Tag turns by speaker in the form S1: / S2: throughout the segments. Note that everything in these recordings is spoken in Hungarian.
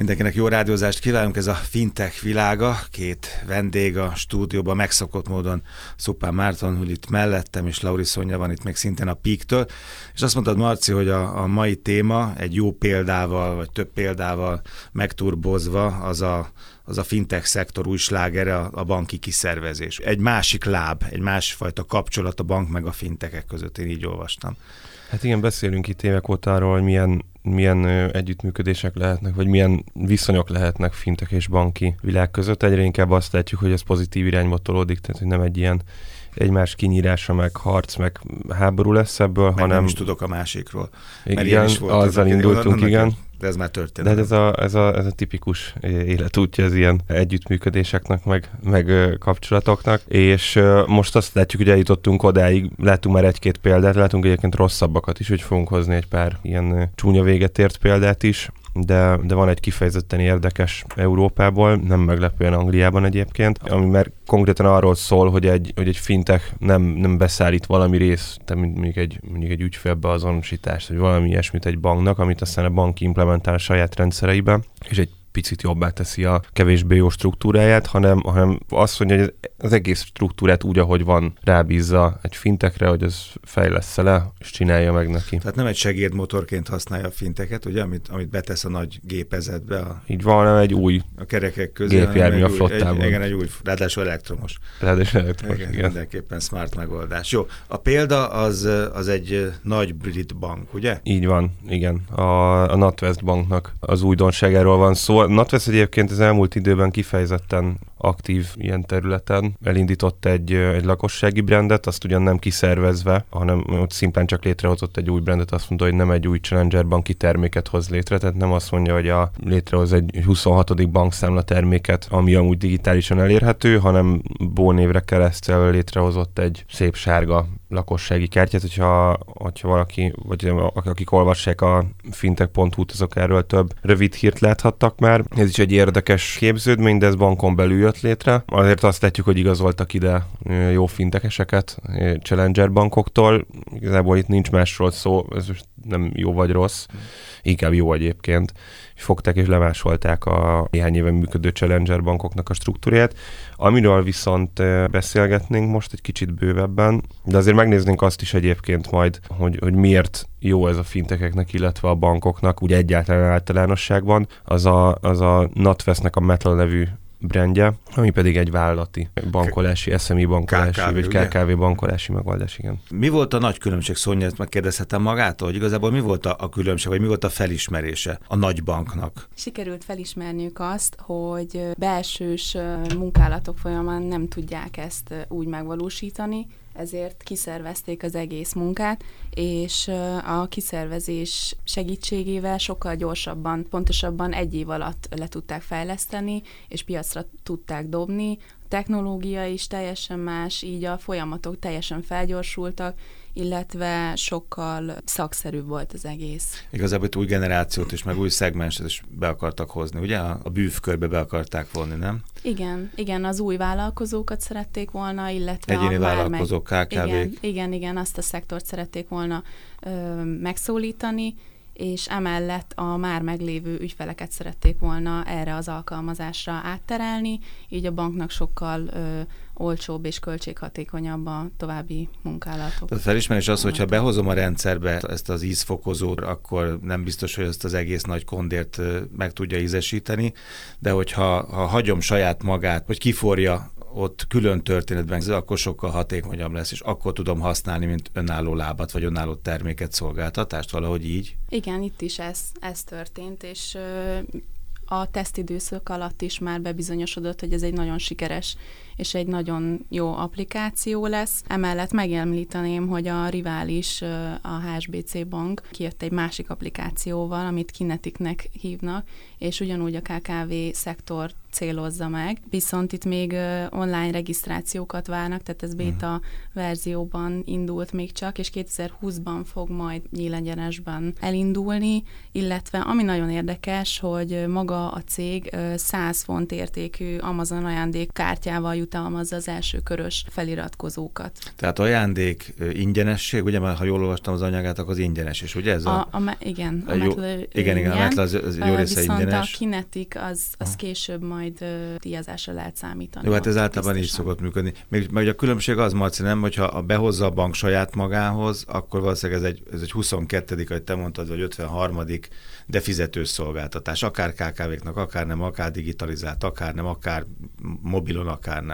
S1: Mindenkinek jó rádiózást kívánunk, ez a fintech világa, két vendég a stúdióban, megszokott módon Szupán Márton, hogy itt mellettem, és Lauri Szonya van itt még szintén a Píktől, és azt mondtad, Marci, hogy a, a mai téma egy jó példával, vagy több példával megturbozva az a, az a fintech szektor új slágere, a, a banki kiszervezés. Egy másik láb, egy másfajta kapcsolat a bank meg a fintekek között, én így olvastam.
S2: Hát igen, beszélünk itt évek óta arról, hogy milyen milyen együttműködések lehetnek, vagy milyen viszonyok lehetnek fintek és banki világ között. Egyre inkább azt látjuk, hogy ez pozitív irányba tolódik, tehát hogy nem egy ilyen egymás kinyírása, meg harc, meg háború lesz ebből,
S1: meg
S2: hanem...
S1: nem is tudok a másikról.
S2: Mert igen, is volt azzal az, indultunk, igen.
S1: De ez már történt.
S2: De ez a, ez, a, ez a tipikus életútja az ilyen együttműködéseknek, meg, meg kapcsolatoknak. És most azt látjuk, hogy eljutottunk odáig, látunk már egy-két példát, látunk egyébként rosszabbakat is, hogy fogunk hozni egy pár ilyen csúnya véget ért példát is de, de van egy kifejezetten érdekes Európából, nem meglepően Angliában egyébként, ami már konkrétan arról szól, hogy egy, hogy egy fintech nem, nem beszállít valami részt, tehát mondjuk egy, mondjuk egy ügyfélbe azonosítást, vagy valami ilyesmit egy banknak, amit aztán a bank implementál a saját rendszereibe, és egy picit jobbá teszi a kevésbé jó struktúráját, hanem, hanem azt mondja, hogy az egész struktúrát úgy, ahogy van, rábízza egy fintekre, hogy az fejlesz le, és csinálja meg neki.
S1: Tehát nem egy segédmotorként használja a finteket, ugye, amit, amit betesz a nagy gépezetbe. A,
S2: Így van, hanem egy új
S1: a kerekek közé.
S2: Gépjármű a flottában.
S1: Egy, igen, egy új, ráadásul elektromos.
S2: Ráadásul elektromos,
S1: igen, igen. Mindenképpen smart megoldás. Jó, a példa az, az egy nagy brit bank, ugye?
S2: Így van, igen. A, a NatWest banknak az újdonságáról van szó. NatWest egyébként az elmúlt időben kifejezetten aktív ilyen területen. Elindított egy, egy lakossági brandet, azt ugyan nem kiszervezve, hanem ott szimplán csak létrehozott egy új brandet, azt mondta, hogy nem egy új Challenger banki terméket hoz létre, tehát nem azt mondja, hogy a, létrehoz egy 26. bankszámla terméket, ami amúgy digitálisan elérhető, hanem bónévre keresztül létrehozott egy szép sárga lakossági kártyát, hogyha, hogyha valaki, vagy akik olvassák a fintech.hu-t, azok erről több rövid hírt láthattak már. Ez is egy érdekes képződmény, de ez bankon belül jött létre. Azért azt látjuk, hogy igazoltak ide jó fintekeseket Challenger bankoktól. Igazából itt nincs másról szó, ez most nem jó vagy rossz, inkább jó egyébként. Fogták és lemásolták a néhány éve működő Challenger bankoknak a struktúráját. Amiről viszont beszélgetnénk most egy kicsit bővebben, de azért megnéznénk azt is egyébként majd, hogy, hogy miért jó ez a fintekeknek, illetve a bankoknak, úgy egyáltalán általánosságban, az a, az a NatWest-nek a Metal nevű brandje, ami pedig egy vállalati bankolási, SMI bankolási, KKV, vagy KKV ugye? bankolási megoldás, igen.
S1: Mi volt a nagy különbség, Szonya, ezt megkérdezhetem magától, hogy igazából mi volt a, a különbség, vagy mi volt a felismerése a nagy banknak?
S3: Sikerült felismerniük azt, hogy belsős munkálatok folyamán nem tudják ezt úgy megvalósítani, ezért kiszervezték az egész munkát, és a kiszervezés segítségével sokkal gyorsabban, pontosabban egy év alatt le tudták fejleszteni, és piacra tudták dobni. A technológia is teljesen más, így a folyamatok teljesen felgyorsultak, illetve sokkal szakszerűbb volt az egész.
S1: Igazából új generációt is, meg új szegmenset is be akartak hozni, ugye? A bűvkörbe be akarták vonni, nem?
S3: Igen, igen, az új vállalkozókat szerették volna, illetve
S1: Egyéni a vállalkozók, KKV-k.
S3: Igen, igen, igen, azt a szektort szerették volna ö, megszólítani, és emellett a már meglévő ügyfeleket szerették volna erre az alkalmazásra átterelni, így a banknak sokkal ö, olcsóbb és költséghatékonyabb a további munkálatok.
S1: A felismerés az, hogyha behozom a rendszerbe ezt az ízfokozót, akkor nem biztos, hogy ezt az egész nagy kondért meg tudja ízesíteni, de hogyha ha hagyom saját magát, hogy kiforja ott külön történetben, akkor sokkal hatékonyabb lesz, és akkor tudom használni, mint önálló lábat, vagy önálló terméket, szolgáltatást, valahogy így.
S3: Igen, itt is ez, ez történt, és a tesztidőszak alatt is már bebizonyosodott, hogy ez egy nagyon sikeres és egy nagyon jó applikáció lesz. Emellett megemlíteném, hogy a rivális, a HSBC bank kijött egy másik applikációval, amit Kinetiknek hívnak, és ugyanúgy a KKV szektort célozza meg, viszont itt még online regisztrációkat várnak, tehát ez beta uh-huh. verzióban indult még csak, és 2020-ban fog majd nyílegyenesben elindulni, illetve ami nagyon érdekes, hogy maga a cég 100 font értékű Amazon ajándékkártyával jutalmazza az első körös feliratkozókat.
S1: Tehát ajándék ingyenesség, ugye, mert ha jól olvastam az anyagát, akkor az ingyenes, és ugye ez a...
S3: a, a igen,
S1: a, a jó, igen, igen, a metal az, az jó része
S3: viszont
S1: ingyenes.
S3: a kinetik az, az később majd díjazásra lehet számítani.
S1: Jó, hát ez általában így szokott működni. Még, meg a különbség az, Marci, nem, hogyha behozza a bank saját magához, akkor valószínűleg ez egy, ez egy 22 ahogy te mondtad, vagy 53 de fizetős szolgáltatás, akár KKV-knak, akár nem, akár digitalizált, akár nem, akár mobilon, akár nem.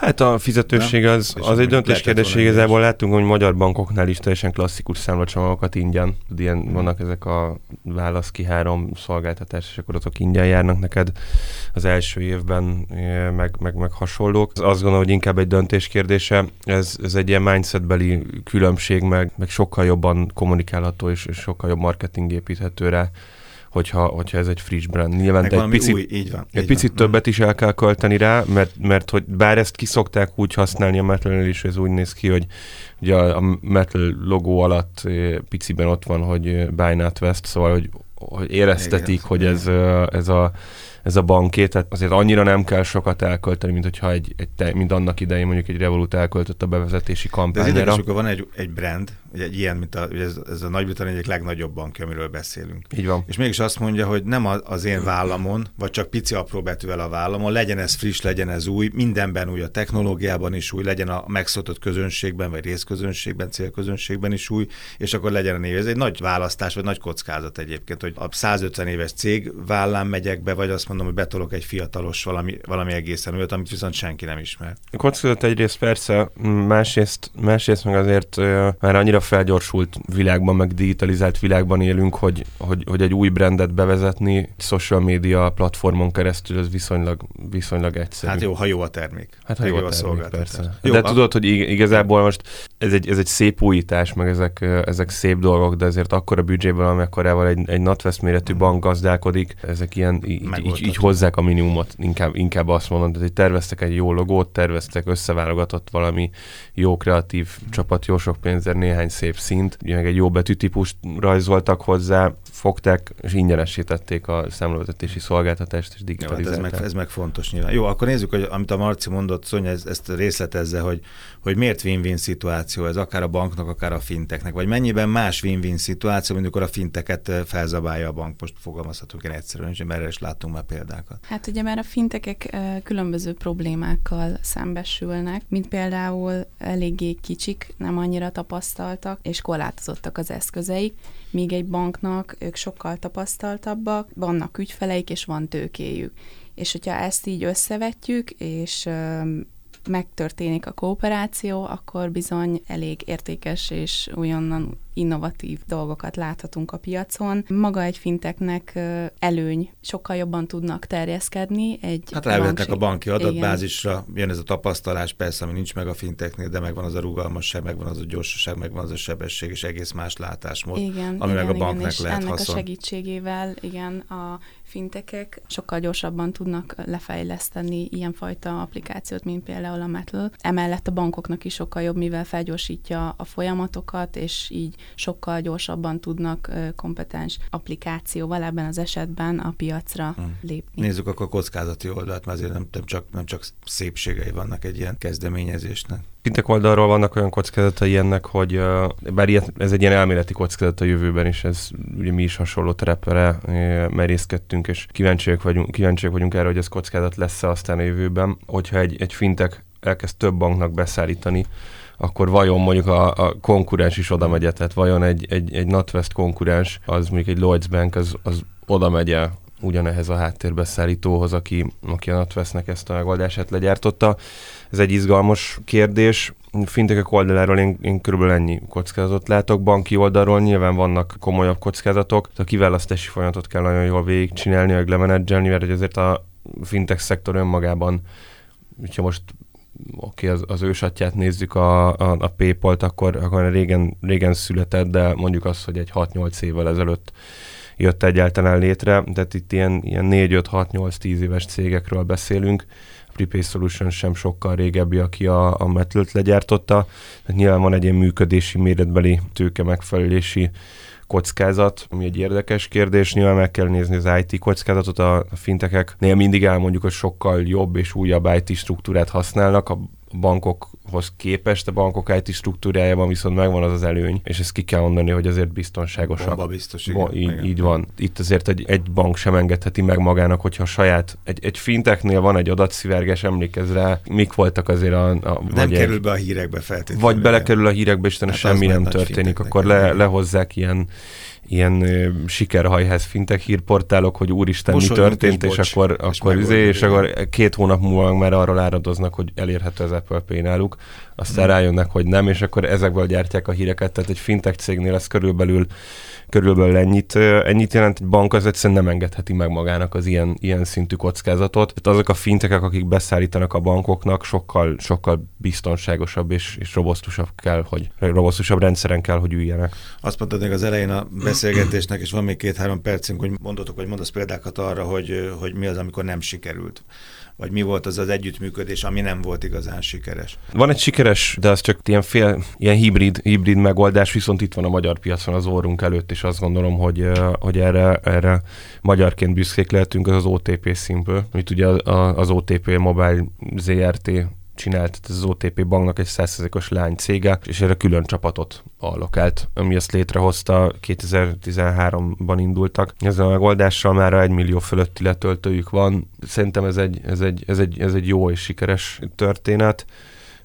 S2: Hát a fizetőség nem? az, az egy döntés kérdés, igazából láttunk, hogy magyar bankoknál is teljesen klasszikus számlacsomagokat ingyen, ilyen hmm. vannak ezek a válasz ki három szolgáltatás, és akkor azok ingyen járnak neked az első évben, eh, meg, meg, meg hasonlók. Azt gondolom, hogy inkább egy döntés kérdése, ez, ez egy ilyen mindsetbeli különbség, meg, meg sokkal jobban kommunikálható és, és sokkal jobb marketing építhető rá hogyha, hogyha ez egy friss brand. Nyilván egy picit, új, így van, egy így picit van. többet is el kell költeni rá, mert, mert hogy bár ezt kiszokták úgy használni a metal is, ez úgy néz ki, hogy ugye a, a Metal logó alatt eh, piciben ott van, hogy eh, Buy Not West, szóval hogy, hogy éreztetik, Igen, hogy ez, eh, ez a ez a banké, tehát azért annyira nem kell sokat elkölteni, mint hogyha egy, egy mint annak idején mondjuk egy Revolut elköltött a bevezetési kampányra.
S1: De ez van egy, egy brand, egy ilyen, mint a, ez, ez a Nagy-Britannia egyik legnagyobb bankja, amiről beszélünk.
S2: Így van.
S1: És mégis azt mondja, hogy nem az én vállamon, vagy csak pici apró betűvel a vállamon, legyen ez friss, legyen ez új, mindenben új, a technológiában is új, legyen a megszokott közönségben, vagy részközönségben, célközönségben is új, és akkor legyen a név. Ez egy nagy választás, vagy nagy kockázat egyébként, hogy a 150 éves cég vállán megyek be, vagy azt mondom, hogy betolok egy fiatalos valami, valami egészen olyat, amit viszont senki nem ismer.
S2: Kockázat egyrészt persze, másrészt, másrészt meg azért már annyira felgyorsult világban, meg digitalizált világban élünk, hogy, hogy, hogy egy új brandet bevezetni social media platformon keresztül, ez viszonylag, viszonylag egyszerű.
S1: Hát jó, ha jó a termék.
S2: Hát ha jó, jó a, termék, persze. Jó, de a... tudod, hogy igazából most ez egy, ez egy szép újítás, meg ezek, ezek szép dolgok, de azért akkor a büdzséből, amekkorával egy, egy NatWest méretű bank gazdálkodik, ezek ilyen így, így, így hozzák a minimumot, inkább, inkább azt mondom, hogy terveztek egy jó logót, terveztek összeválogatott valami jó kreatív csapat, jó sok pénzért, néhány szép szint, meg egy jó betűtípust rajzoltak hozzá, fogták és ingyenesítették a számlavezetési szolgáltatást és digitalizálták.
S1: Jó, hát ez, meg, ez meg fontos nyilván. Jó, akkor nézzük, hogy amit a Marci mondott, Szonya ezt, ezt részletezze, hogy, hogy miért win-win szituáció ez, akár a banknak, akár a finteknek, vagy mennyiben más win-win szituáció, mint amikor a finteket felzabálja a bank, most fogalmazhatunk én egyszerűen, és erre is láttunk már példákat.
S3: Hát ugye már a fintekek különböző problémákkal szembesülnek, mint például eléggé kicsik, nem annyira tapasztaltak, és korlátozottak az eszközeik, míg egy banknak ők sokkal tapasztaltabbak, vannak ügyfeleik, és van tőkéjük. És hogyha ezt így összevetjük, és megtörténik a kooperáció, akkor bizony elég értékes és újonnan innovatív dolgokat láthatunk a piacon. Maga egy finteknek előny, sokkal jobban tudnak terjeszkedni. Egy
S1: hát rávetnek a banki adatbázisra, Igen. jön ez a tapasztalás, persze, ami nincs meg a finteknél, de megvan az a rugalmasság, megvan az a gyorsaság, megvan az a sebesség, és egész más látásmód, igen, ami igen, meg a banknak igen, lehet
S3: ennek
S1: haszon.
S3: a segítségével, igen, a fintekek sokkal gyorsabban tudnak lefejleszteni ilyenfajta applikációt, mint például a Metal. Emellett a bankoknak is sokkal jobb, mivel felgyorsítja a folyamatokat, és így sokkal gyorsabban tudnak kompetens applikációval ebben az esetben a piacra hmm. lépni.
S1: Nézzük akkor a kockázati oldalt, mert azért nem, nem, csak, nem csak szépségei vannak egy ilyen kezdeményezésnek.
S2: Fintek oldalról vannak olyan kockázatai ennek, hogy bár ilyet, ez egy ilyen elméleti kockázat a jövőben is, ez ugye mi is hasonló terepre merészkedtünk, és kíváncsiak vagyunk, kíváncsiak vagyunk erre, hogy ez kockázat lesz-e aztán a jövőben, hogyha egy, egy fintek elkezd több banknak beszállítani, akkor vajon mondjuk a, a konkurens is oda megye, tehát vajon egy, egy, egy NatWest konkurens, az mondjuk egy Lloyds Bank, az, az oda megye ugyanehhez a háttérbeszállítóhoz, aki, aki a NatWestnek ezt a megoldását legyártotta. Ez egy izgalmas kérdés. Fintekek oldaláról én, én körülbelül ennyi kockázatot látok. Banki oldalról nyilván vannak komolyabb kockázatok. A kiválasztási folyamatot kell nagyon jól végigcsinálni, meg lemenedzselni, mert azért a fintech szektor önmagában, hogyha most oké, az, az ősatját nézzük a, a, a PayPal-t, akkor, akkor régen, régen született, de mondjuk azt, hogy egy 6-8 évvel ezelőtt jött egyáltalán létre, tehát itt ilyen, ilyen 4-5-6-8-10 éves cégekről beszélünk, Prepay Solution sem sokkal régebbi, aki a, a Metalt legyártotta. Tehát nyilván van egy ilyen működési méretbeli tőke megfelelési kockázat, ami egy érdekes kérdés. Nyilván meg kell nézni az IT kockázatot, a fintekeknél mindig elmondjuk, hogy sokkal jobb és újabb IT struktúrát használnak. A bankokhoz képest, a bankok IT struktúrájában viszont megvan az az előny, és ezt ki kell mondani, hogy azért biztonságosabb.
S1: Bomba biztos, igen. Bo-
S2: így, igen. így van. Itt azért egy, egy bank sem engedheti meg magának, hogyha saját, egy, egy finteknél van egy adatszivárgás, emlékezz rá, mik voltak azért a... a
S1: nem kerül egy, be a hírekbe feltétlenül.
S2: Vagy belekerül a hírekbe, és hát semmi nem történik, akkor le, lehozzák ilyen ilyen ö, sikerhajház fintek hírportálok, hogy úristen, mi történt, és, és akkor, és akkor, üzé, és akkor két hónap múlva már arról áradoznak, hogy elérhető az Apple Pay náluk, aztán hmm. rájönnek, hogy nem, és akkor ezekből gyártják a híreket, tehát egy fintech cégnél ez körülbelül körülbelül ennyit, ennyit jelent, egy bank az egyszerűen nem engedheti meg magának az ilyen, ilyen szintű kockázatot. Tehát azok a fintekek, akik beszállítanak a bankoknak, sokkal, sokkal biztonságosabb és, és robosztusabb kell, hogy robosztusabb rendszeren kell, hogy üljenek.
S1: Azt mondtad még az elején a beszélgetésnek, és van még két-három percünk, hogy mondotok, hogy mondasz példákat arra, hogy, hogy mi az, amikor nem sikerült vagy mi volt az az együttműködés, ami nem volt igazán sikeres?
S2: Van egy sikeres, de az csak ilyen, fél, ilyen hibrid, hibrid megoldás, viszont itt van a magyar piacon az orrunk előtt, és azt gondolom, hogy, hogy erre, erre magyarként büszkék lehetünk, az az OTP Simple, amit ugye az OTP Mobile ZRT csinált az OTP banknak egy 100%-os lány cége, és erre külön csapatot allokált, ami ezt létrehozta, 2013-ban indultak. Ezzel a megoldással már egy millió fölötti letöltőjük van. Szerintem ez egy, ez egy, ez egy, ez egy jó és sikeres történet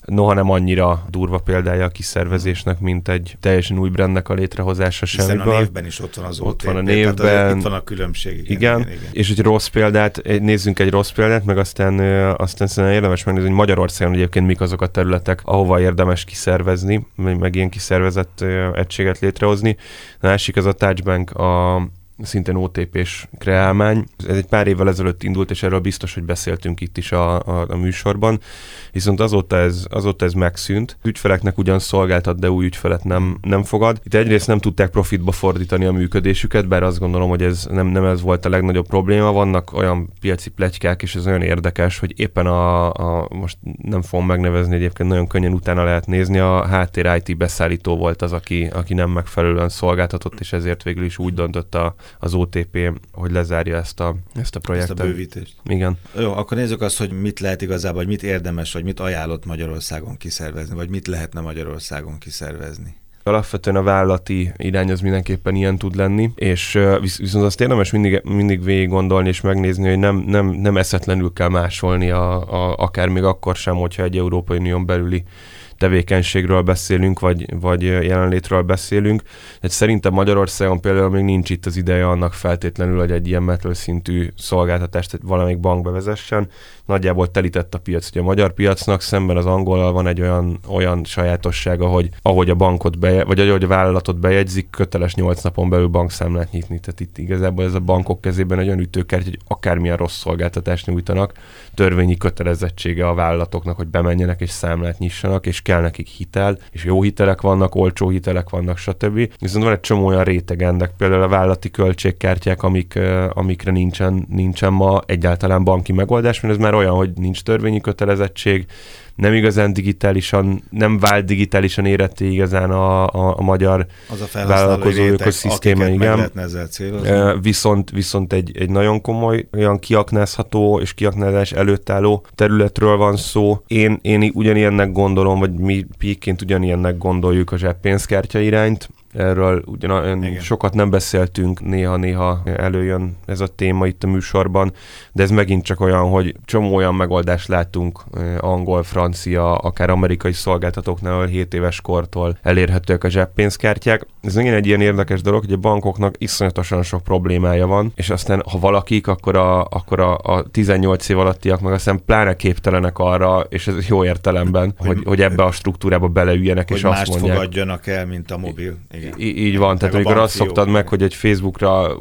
S2: noha nem annyira durva példája a kiszervezésnek, mint egy teljesen új brandnek a létrehozása
S1: Hiszen semmiből. a névben is ott van az OTP.
S2: Ott van a névben.
S1: Itt van a különbség.
S2: Igen, igen, igen, igen. És egy rossz példát, nézzünk egy rossz példát, meg aztán, aztán szerintem érdemes megnézni, hogy Magyarországon egyébként mik azok a területek, ahova érdemes kiszervezni, meg ilyen kiszervezett egységet létrehozni. A másik az a Touchbank a szintén OTP-s kreálmány. Ez egy pár évvel ezelőtt indult, és erről biztos, hogy beszéltünk itt is a, a, a műsorban, viszont azóta ez, azóta ez megszűnt. Ügyfeleknek ugyan szolgáltat, de új ügyfelet nem, nem fogad. Itt egyrészt nem tudták profitba fordítani a működésüket, bár azt gondolom, hogy ez nem, nem ez volt a legnagyobb probléma. Vannak olyan piaci plegykák, és ez olyan érdekes, hogy éppen a, a most nem fogom megnevezni, egyébként nagyon könnyen utána lehet nézni, a háttér IT beszállító volt az, aki, aki nem megfelelően szolgáltatott, és ezért végül is úgy döntött a, az OTP, hogy lezárja ezt a, ezt a projektet.
S1: Ezt a bővítést.
S2: Igen.
S1: Jó, akkor nézzük azt, hogy mit lehet igazából, vagy mit érdemes, vagy mit ajánlott Magyarországon kiszervezni, vagy mit lehetne Magyarországon kiszervezni.
S2: Alapvetően a vállalati irány az mindenképpen ilyen tud lenni, és viszont azt érdemes mindig, mindig végig gondolni és megnézni, hogy nem, nem, nem eszetlenül kell másolni, a, a, akár még akkor sem, hogyha egy Európai Unión belüli tevékenységről beszélünk, vagy, vagy jelenlétről beszélünk. Tehát szerintem Magyarországon például még nincs itt az ideje annak feltétlenül, hogy egy ilyen metal szintű szolgáltatást valamelyik bank bevezessen. Nagyjából telített a piac. Ugye a magyar piacnak szemben az angolal van egy olyan, olyan sajátossága, hogy ahogy a bankot beje, vagy ahogy a vállalatot bejegyzik, köteles 8 napon belül bankszámlát nyitni. Tehát itt igazából ez a bankok kezében egy olyan ütőkert, hogy akármilyen rossz szolgáltatást nyújtanak, törvényi kötelezettsége a vállalatoknak, hogy bemenjenek és számlát nyissanak, és kell nekik hitel, és jó hitelek vannak, olcsó hitelek vannak, stb. Viszont van egy csomó olyan rétegendek, például a vállalati költségkártyák, amik, amikre nincsen, nincsen ma egyáltalán banki megoldás, mert ez már olyan, hogy nincs törvényi kötelezettség, nem igazán digitálisan, nem vált digitálisan éretté igazán a, a, a magyar
S1: az a vállalkozó ökoszisztéma, igen.
S2: Viszont, viszont egy, egy nagyon komoly, olyan kiaknázható és kiaknázás előtt álló területről van szó. Én, én ugyanilyennek gondolom, vagy mi píkként ugyanilyennek gondoljuk a zseppénzkártya irányt, erről ugyan Igen. sokat nem beszéltünk, néha-néha előjön ez a téma itt a műsorban, de ez megint csak olyan, hogy csomó olyan megoldást látunk angol, francia, akár amerikai szolgáltatóknál, ahol 7 éves kortól elérhetőek a zseppénzkártyák. Ez megint egy ilyen érdekes dolog, hogy a bankoknak iszonyatosan sok problémája van, és aztán ha valakik, akkor a, akkor a, a 18 év alattiak meg aztán pláne képtelenek arra, és ez jó értelemben, hogy, hogy, hogy ebbe a struktúrába beleüljenek,
S1: hogy
S2: és azt mondják.
S1: fogadjanak el, mint a mobil. Igen.
S2: Í- így van, tehát amikor azt szoktad meg, hogy egy Facebookra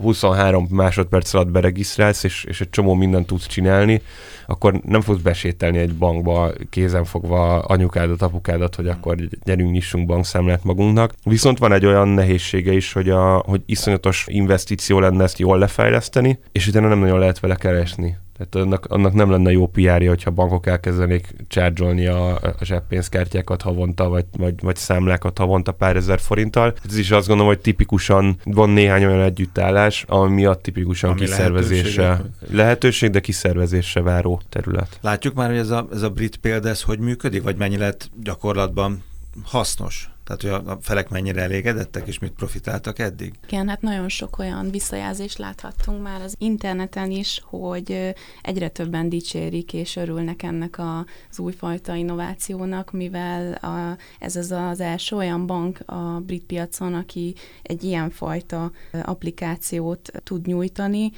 S2: 23 másodperc alatt beregisztrálsz, és, és egy csomó mindent tudsz csinálni, akkor nem fogsz besételni egy bankba kézen fogva anyukádat, apukádat, hogy akkor gyerünk, nyissunk bankszámlát magunknak. Viszont van egy olyan nehézsége is, hogy, a, hogy iszonyatos investíció lenne ezt jól lefejleszteni, és utána nem nagyon lehet vele keresni. Tehát annak, annak nem lenne jó PR-ja, hogyha bankok elkezdenék csárgyolni a, a zseppénzkártyákat havonta, vagy, vagy, vagy számlákat havonta pár ezer forinttal. Ez is azt gondolom, hogy tipikusan van néhány olyan együttállás, ami miatt tipikusan
S1: Ami
S2: kiszervezésre
S1: lehetőség.
S2: lehetőség, de kiszervezésre váró terület.
S1: Látjuk már, hogy ez a, ez a brit példa, ez hogy működik, vagy mennyi lett gyakorlatban hasznos? Tehát, hogy a felek mennyire elégedettek, és mit profitáltak eddig?
S3: Igen, hát nagyon sok olyan visszajelzést láthattunk már az interneten is, hogy egyre többen dicsérik és örülnek ennek az újfajta innovációnak, mivel a, ez az az első olyan bank a brit piacon, aki egy ilyenfajta applikációt tud nyújtani,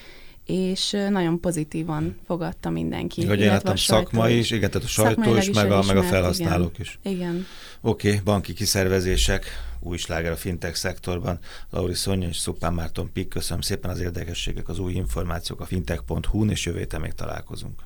S3: és nagyon pozitívan fogadta mindenki.
S1: Hogy én láttam szakma is, igen, tehát a sajtó is,
S3: is
S1: meg a, meg a felhasználók is.
S3: Igen.
S1: Oké, okay, banki kiszervezések, új sláger a fintech szektorban. Lauri Szonya és Szupán Márton Pik, köszönöm szépen az érdekességek, az új információk a fintech.hu-n, és jövő még találkozunk.